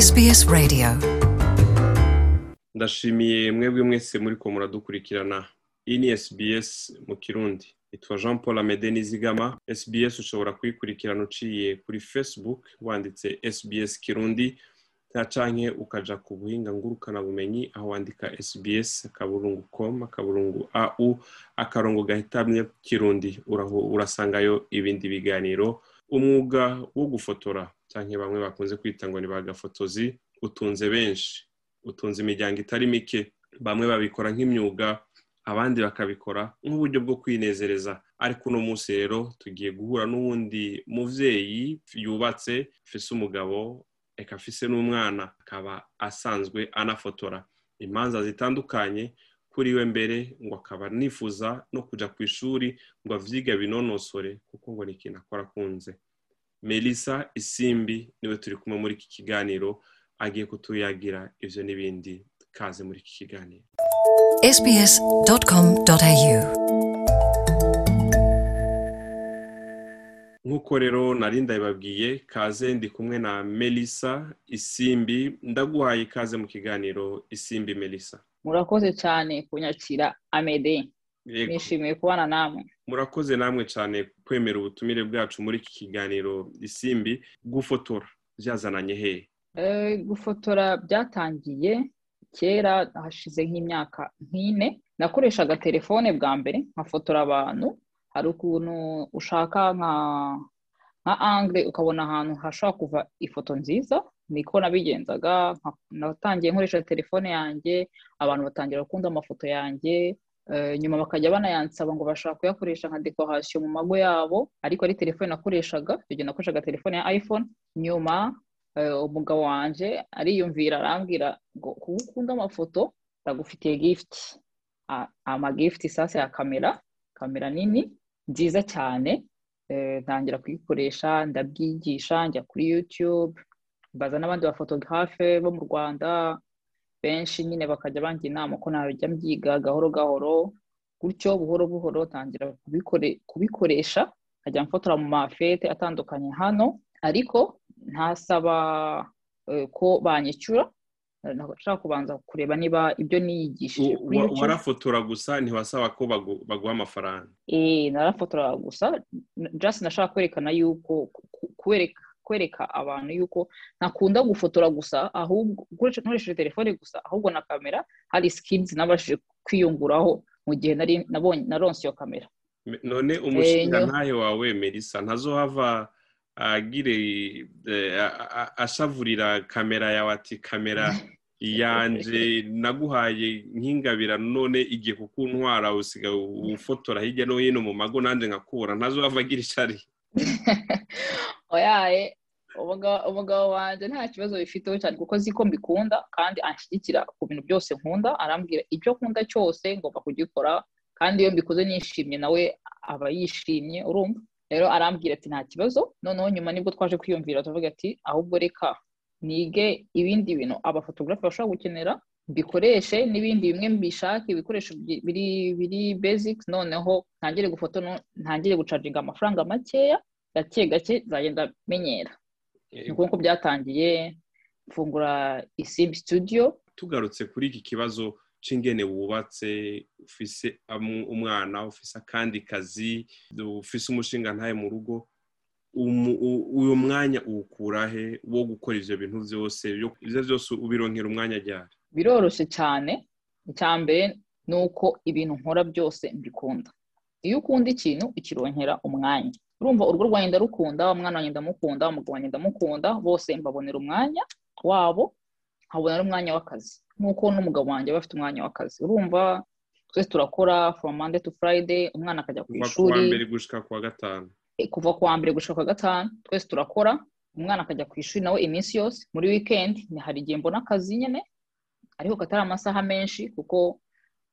SBS Radio. Ndashimiye mwebwe mwese muri ko muradukurikirana. Iyi ni SBS mu kirundi. Itwa jean paul amede nizigama SBS ushobora kuyikurikirana uciye kuri facebook wanditse SBS kirundi. Canke ukaja ku buhinga ngurukana bumenyi. Aho wandika SBS akaburungu com akaburungu au akarongo gahitamye kirundi. Urasangayo ibindi biganiro. Umwuga wo gufotora canke bamwe bakunze kwita ngo ni bagafotozi utunze benshi. Utunze imiryango itari mike. Bamwe babikora nk'imyuga abandi bakabikora nk'uburyo bwo kwinezereza. Ariko uno munsi rero tugiye guhura n'uwundi muvyeyi yubatse afise umugabo eka afise n'umwana. Akaba asanzwe anafotora. Imanza zitandukanye kuri we mbere ngo akaba nifuza no kuja ku ishuri ngo avyiga binonosore kuko ngo ni ikintu akora akunze melissa isimbi ni we turi kumwe muri iki kiganiro agiye kutuyagira. Ivyo n'ibindi kaze muri iki kiganiro. Nk'uko rero nari ndabibabwiye kaze ndi kumwe na melissa isimbi. Ndaguhaye ikaze mu kiganiro isimbi melissa. Murakoze cyane kunyakira amede. Nishimiye kubana namwe. Murakoze namwe cyane kwemera ubutumire bwacu muri iki kiganiro isimbi. Gufotora byazananye hehe Eh, gufotora byatangiye. Kera hashize nk'imyaka nk'ine nakoreshaga telefone bwa mbere nkafotora abantu. Hari ukuntu ushaka nka nka angle ukabona ahantu hashobora kuva ifoto nziza. Niko nabigenzaga natangiye nkoresha telefone yanjye abantu batangira gukunda amafoto yanjye. Nyuma bakajya banayansaba ngo bashaka kuyakoresha nka decoration mu mago yabo ariko ari telefone nakoreshaga icyo gihe nakoreshaga telefone ya iphone. Nyuma eh, umugabo wanje ariyumvira arambwira ngo kuba ukunda amafoto ndagufitiye gift. A- ama gift sasa ya kamera kamera nini nziza cyane. Eh, ntangira kuyikoresha ndabyigisha njya kuri youtube mbaza n'abandi bafotografe bo mu rwanda benshi nyine bakajya bangira inama ko najya mbyiga gahoro gahoro gutyo buhoro buhoro tangira kubikore, kubikoresha nkajya mfotora mu mafete atandukanye hano ariko ntasaba eh, ko banyishyura Eh, nashaka kubanza kureba niba ibyo niyigishije warafotora gusa ntiwasaba ko bagu- baguha amafaranga? Eh narafotora gusa just nashaka kwerekana yuko ku- ku- kwereka abantu yuko ntakunda gufotora gusa ahubwo nkoresheje telefone gusa ahubwo na kamera hari skills nabashije kwiyunguraho mu gihe nari nabonye naronse iyo kamera. Me- none umushinga ntahe wawe melissa? Ntazohava agire eh, ashavurira kamera yawe ati kamera yanje naguhaye nk'ingabira none igiye kukuntwara usiga ufotora hirya no hino mu mago nanje nkakubura ntazohava agira ishari oyaye umugabo wanjye nta kibazo bifiteho cyane kuko azi ko mbikunda kandi anshyigikira ku bintu byose nkunda arambwira ibyo nkunda cyose ngomba kugikora kandi iyo mbikoze nishimye nawe aba yishimye urumva? Rero arambwira ati nta kibazo. Noneho nyuma ni bwo twaje kwiyumvira tuvuga ati ahubwo reka nige ibindi bintu abafotogarafe bashobora gukenera mbikoreshe n'ibindi bimwe mbishake ibikoresho biri biri basics noneho ntangire gufotora ntangire gucaginga amafaranga makeya gake gake nzagenda menyera. Ni uko byatangiye mfungura isimbi studio. Tugarutse kuri iki kibazo c'ingene wubatse ufise umwana ufise akandi kazi ufise umushinga ntaye mu rugo. Uyu mwanya uwukurahe wo gukora ivyo bintu vyose byo- ivyo vyose ubironkera umwanya ryari? Biroroshye cyane icya mbere ni uko ibintu nkora byose mbikunda. Iyo ukunda ikintu ukironkera umwanya. Urumva urugo rwanjye ndarukunda umwana wanjye ndamukunda umugabo wanjye ndamukunda bose mbabonera umwanya wabo nkabonera umwanya w'akazi. Nk'uko n'umugabo wanjye aba afite umwanya w'akazi. Urumva twese turakora from monday to friday umwana akajya ku ishuri. Eh, kuva ku wa mbere gushika ku wa gatanu twese turakora umwana akajya ku ishuri nawe iminsi yose. Muri weekend ni hari igihe mbona akazi nyine ariko katari amasaha menshi kuko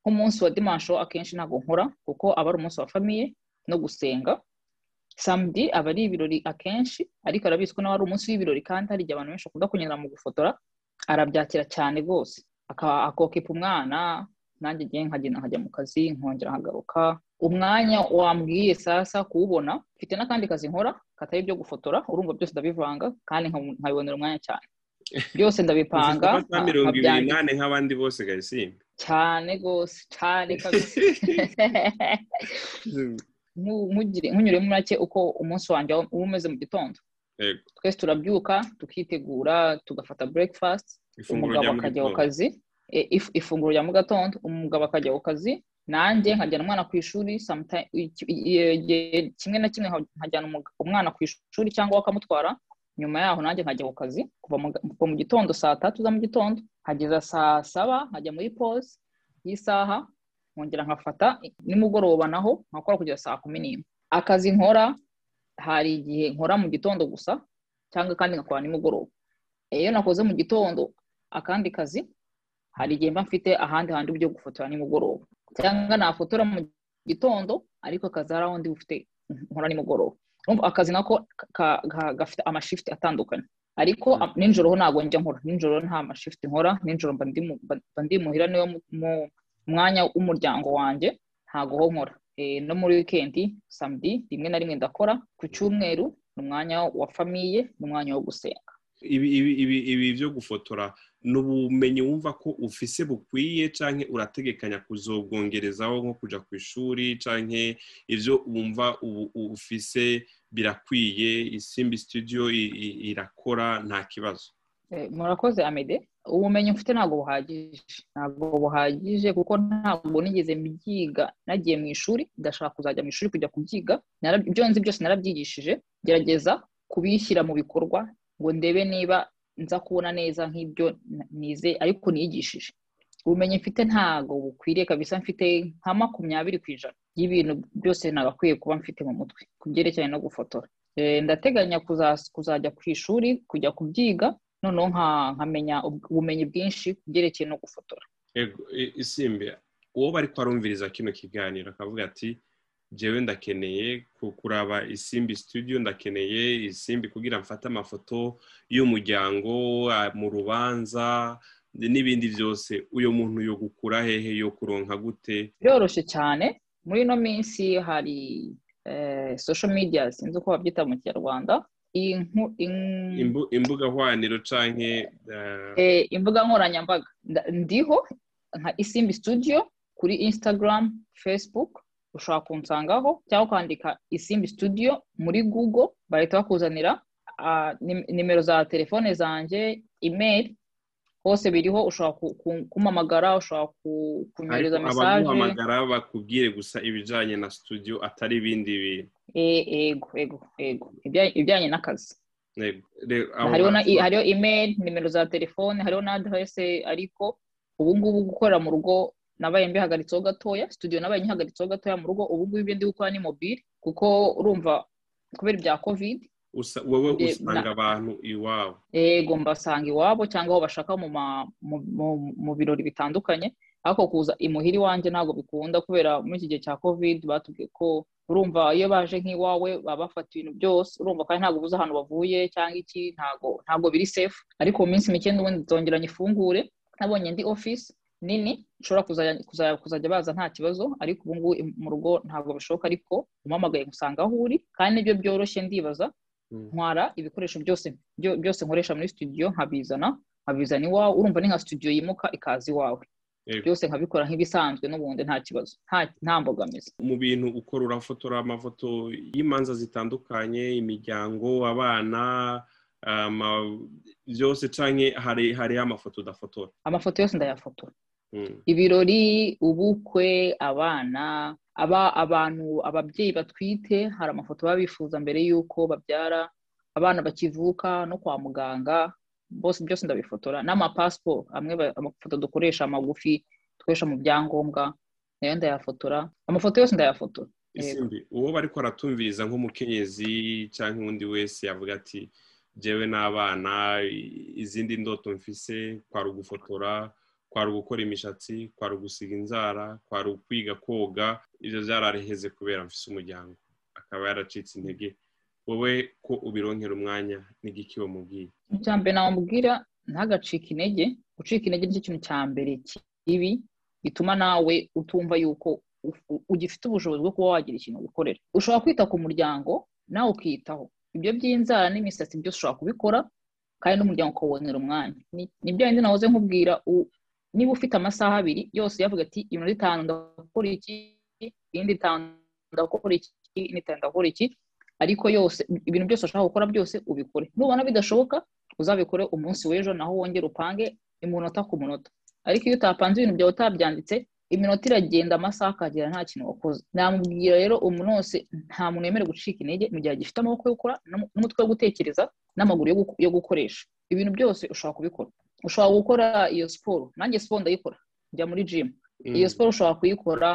nk'umunsi wa dimansho akenshi ntabwo nkora kuko aba ari umunsi wa famiye no gusenga. Samedi aba ari ibirori akenshi ariko arabizi ko nawe ari umunsi w'ibirori kandi hari igihe abantu benshi bakunda kunyura mu gufotora arabyakira cyane rwose. Akokipa umwana nanjye igihe nkagenda nkajya mu kazi nkongera nkagaruka. Umwanya wambwiye sasa kuwubona mfite n'akandi kazi nkora katari ibyo gufotora urumva byose ndabivanga kandi nka- nkabibonera umwanya cyane. Byose ndabipanga mirongo ibiri n'ane nk'abandi bose gasimba cyane rwose cyane kabisa. Nku- nkugire- nkunyure muri make uko umunsi wanjye uba umeze mu gitondo. Twese turabyuka tukitegura tugafata breakfast umugabo akajya ku kazi e, if- ifunguro rya mu gatondo umugabo akajya ku kazi nanjye nkajyana umwana ku ishuri igihe kimwe na kimwe nka- nkajyana umwana ku ishuri cyangwa bakamutwara nyuma yaho nanjye nkajya ku kazi kuva mu gitondo saa tatu za mu gitondo nkageza saa saba nkajya muri pause y'isaha nkongera nkafata nimugoroba naho nkakora kugeza saa kumi n'imwe. Akazi nkora hari igihe nkora mu gitondo gusa cyangwa kandi ngakora nimugoroba. Iyo nakoze mu gitondo akandi kazi hari igihe mba mfite ahandi handi byo gufotora nimugoroba. Cyangwa nafotora mu gitondo ariko akazi hari aho ndi bufite nkora nimugoroba. Akazi nako gafite amashifuti atandukanye. Ariko Mm. nijoro ho ntabwo njya nkora. Nijoro nta mashifuti nkora nijoro mba ndi muhira niwo mu- mu mwanya w'umuryango wanjye ntabwo ho nkora Eh, no muri wikendi samedi rimwe na rimwe ndakora. Ku cyumweru ni umwanya wa famiye ni umwanya wo gusenga. Ibi byo gufotora ni ubumenyi wumva ko ufise bukwiye canke urategekanya kuzobwongerezaho nko kuja ku ishuri canke ivyo wumva ufise birakwiye isimbi studio irakora nta kibazo. Murakoze amede. Ubumenyi mfite ntabwo buhagije. Ntabwo buhagije kuko ntabwo nigeze mbyiga. Nagiye mu ishuri ndashaka kuzajya mu ishuri kujya kubyiga. Ibyo nzi byose narabyigishije. Gerageza kubishyira mu bikorwa ngo ndebe niba nza kubona neza nk'ibyo nize ariko nigishije ubumenyi mfite ntabwo bukwiriye kabisa. Mfite nka makumyabiri ku ijana y'ibintu byose nagakwiye kuba mfite mu mutwe ku byerekeranye no gufotora. Eh, ndateganya kuza- kuzajya ku ishuri kujya kubyiga. Noneho nka- nkamenya ub- ubumenyi bwinshi ku byerekeye no gufotora. Isimbi uwo bari arumviriza kino kiganiro akavuga ati jewe ndakeneye ku- kuraba isimbi studio ndakeneye isimbi kugira mfate amafoto y'umuryango mu rubanza n'ibindi byose. Uyo muntu yo gukura hehe yo kuronka gute? Biroroshye cyane. Muri ino minsi hari eh, social media sinzi uko babyita mu kinyarwanda. Imbuga hwaniro canke eh, eh, imbuga nkoranyambaga. Ndiho nka isimbi studio kuri instagram facebook ushobora kunsangaho cyangwa ukandika isimbi studio muri google bahita bakuzanira nim- nimero za telefone zanjye email hose biriho ushobora ku- ku- kumpamagara ushobora ku- kunyohereza mesaje abaguhamagara bakubwire gusa ibijanye na studio atari ibindi bintu. Ego ego ego. Ibya- ibijyanye n'akazi. Ego, hariho email nimero za telefone hariho na adresse ariko ubu ngubu gukorera mu rugo nabaye mbihagaritseho gatoya studio nabaye nyihagaritseho gatoya mu rugo ubu ngubu ibyo ndi gukora ni mobile kuko urumva kubera ibya covid wowe Eh, usanga abantu iwabo. Ego mbasanga iwabo cyangwa aho bashaka mu birori bitandukanye ariko kuza imuhira iwanjye ntabwo bikunda kubera muri iki gihe cya covid batubwiye ko urumva iyo baje nk'iwawe baba bafata ibintu byose urumva kandi ntabwo ubuze ahantu bavuye cyangwa iki ntabwo ntabwo biri safe ariko mu minsi mike n'ubundi nzongera nyifungure nabonye ndi office nini nshobora kuzajya, baza nta kibazo ariko ubu ngubu mu rugo ntabwo bishoboka ariko umpamagaye gusanga aho uri kandi ni byo byoroshye ndibaza Mm. ntwara ibikoresho byose byo- byose nkoresha muri studio nkabizana nkabizana iwawe urumva ni nka studio yimuka ikaza iwawe. Byose nkabikora nk'ibisanzwe n'ubundi nta kibazo. Nta mbogamizi. Mu bintu ukora urafotora amafoto y'imanza zitandukanye imiryango abana byose hari hariho amafoto udafotora? Amafoto yose ndayafotora. Mm. ibirori ubukwe abana aba abantu ababyeyi batwite hari amafoto baba bifuza mbere y'uko babyara abana bakivuka no kwa muganga bose byose ndabifotora. N'amapasiporo amwe amafoto dukoresha magufi dukoresha mu byangombwa. Nayo ndayafotora. Amafoto yose ndayafotora. Uwo bariko aratumviriza nk'umukenyezi canke uwundi wese yavuga ati jewe n'abana izindi ndoto mfise kwari ugufotora kwari ugukora imishatsi kwari ugusiga inzara kwari ukwiga koga ivyo vyarareheze kubera mfise umuryango. Akaba yaracitse intege. Wowe ko ubironkera umwanya n'igiki wamubwiye icya mbere namubwira ntagacike intege. Gucika intege ni cyo kintu cya mbere kibi gituma nawe utumva yuko ugifite ubushobozi bwo kuba wagira ikintu wikorera ushobora kwita ku muryango nawe ukiyitaho. Ibyo by'inzara n'imisatsi byose ushobora kubikora kandi n'umuryango ukawubonera umwanya. Ni bya bindi nahoze nkubwira niba ufite amasaha abiri yose yavuga ati iminota itanu ndakora iki iyindi itanu ndakora iki indi itanu ndakora iki ariko yose ibintu byose ushaka gukora byose ubikore. Nubona bidashoboka uzabikore umunsi w'ejo naho wongere upange imunota ku munota. Ariko iyo utapanze ibintu byawe utabyanditse iminota iragenda amasaha akagera nta kintu wakoze. Namubwira rero umuntu wose nta muntu wemerewe gucika intege mu gihe agifite amaboko yo gukora n'umutwe wo gutekereza n'amaguru yo gukoresha. Ibintu byose ushobora kubikora. Ushobora gukora iyo siporo. Nanjye siporo ndayikora. Njya muri jimu iyo siporo ushobora kuyikora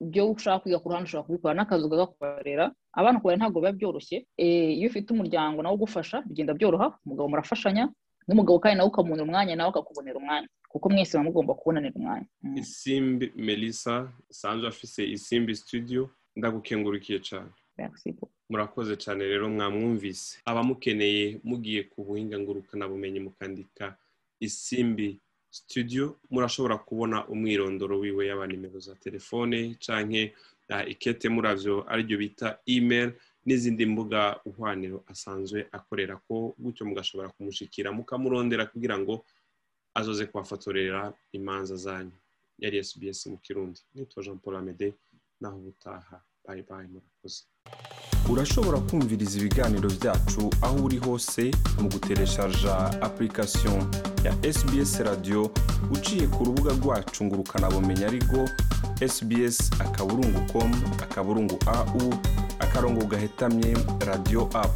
ibyo ushaka kwiga ku ruhande ushobora kubikora n'akazi ugakorera abana kubara ntabwo biba byoroshye. Iyo ufite umuryango nawe ugufasha bigenda byoroha umugabo murafashanya n'umugabo kandi nawe ukamubonera umwanya nawe akakubonera umwanya. Kuko mwese muba mugomba kubonanira umwanya. Isimbi melissa sanzwe afise isimbi studio ndagukengurikiye cyane. Murakoze cyane rero mwamwumvise. Abamukeneye mugiye ku buhinga ngurukanabumenyi mukandika isimbi studio murashobora kubona umwirondoro wiwe yaba nimero za telefone canke ikete muravyo ari ryo bita email n'izindi mbuga uhwaniro asanzwe akorera ko gutyo mugashobora kumushikira mukamurondera kugira ngo azoze kubafotorera imanza zanyu. Yari SBS mu kirundi. Nitwa Jean Paul Amede naho ubutaha. Bye bye murakoze. Urashobora kumviriza ibiganiro byacu aho uri hose mu gutereshaja application ya SBS radio uciye ku rubuga rwacu ngo ukanabumenya ariko sbs akaburungu com akaburungu au akarongo gahetamye radio app.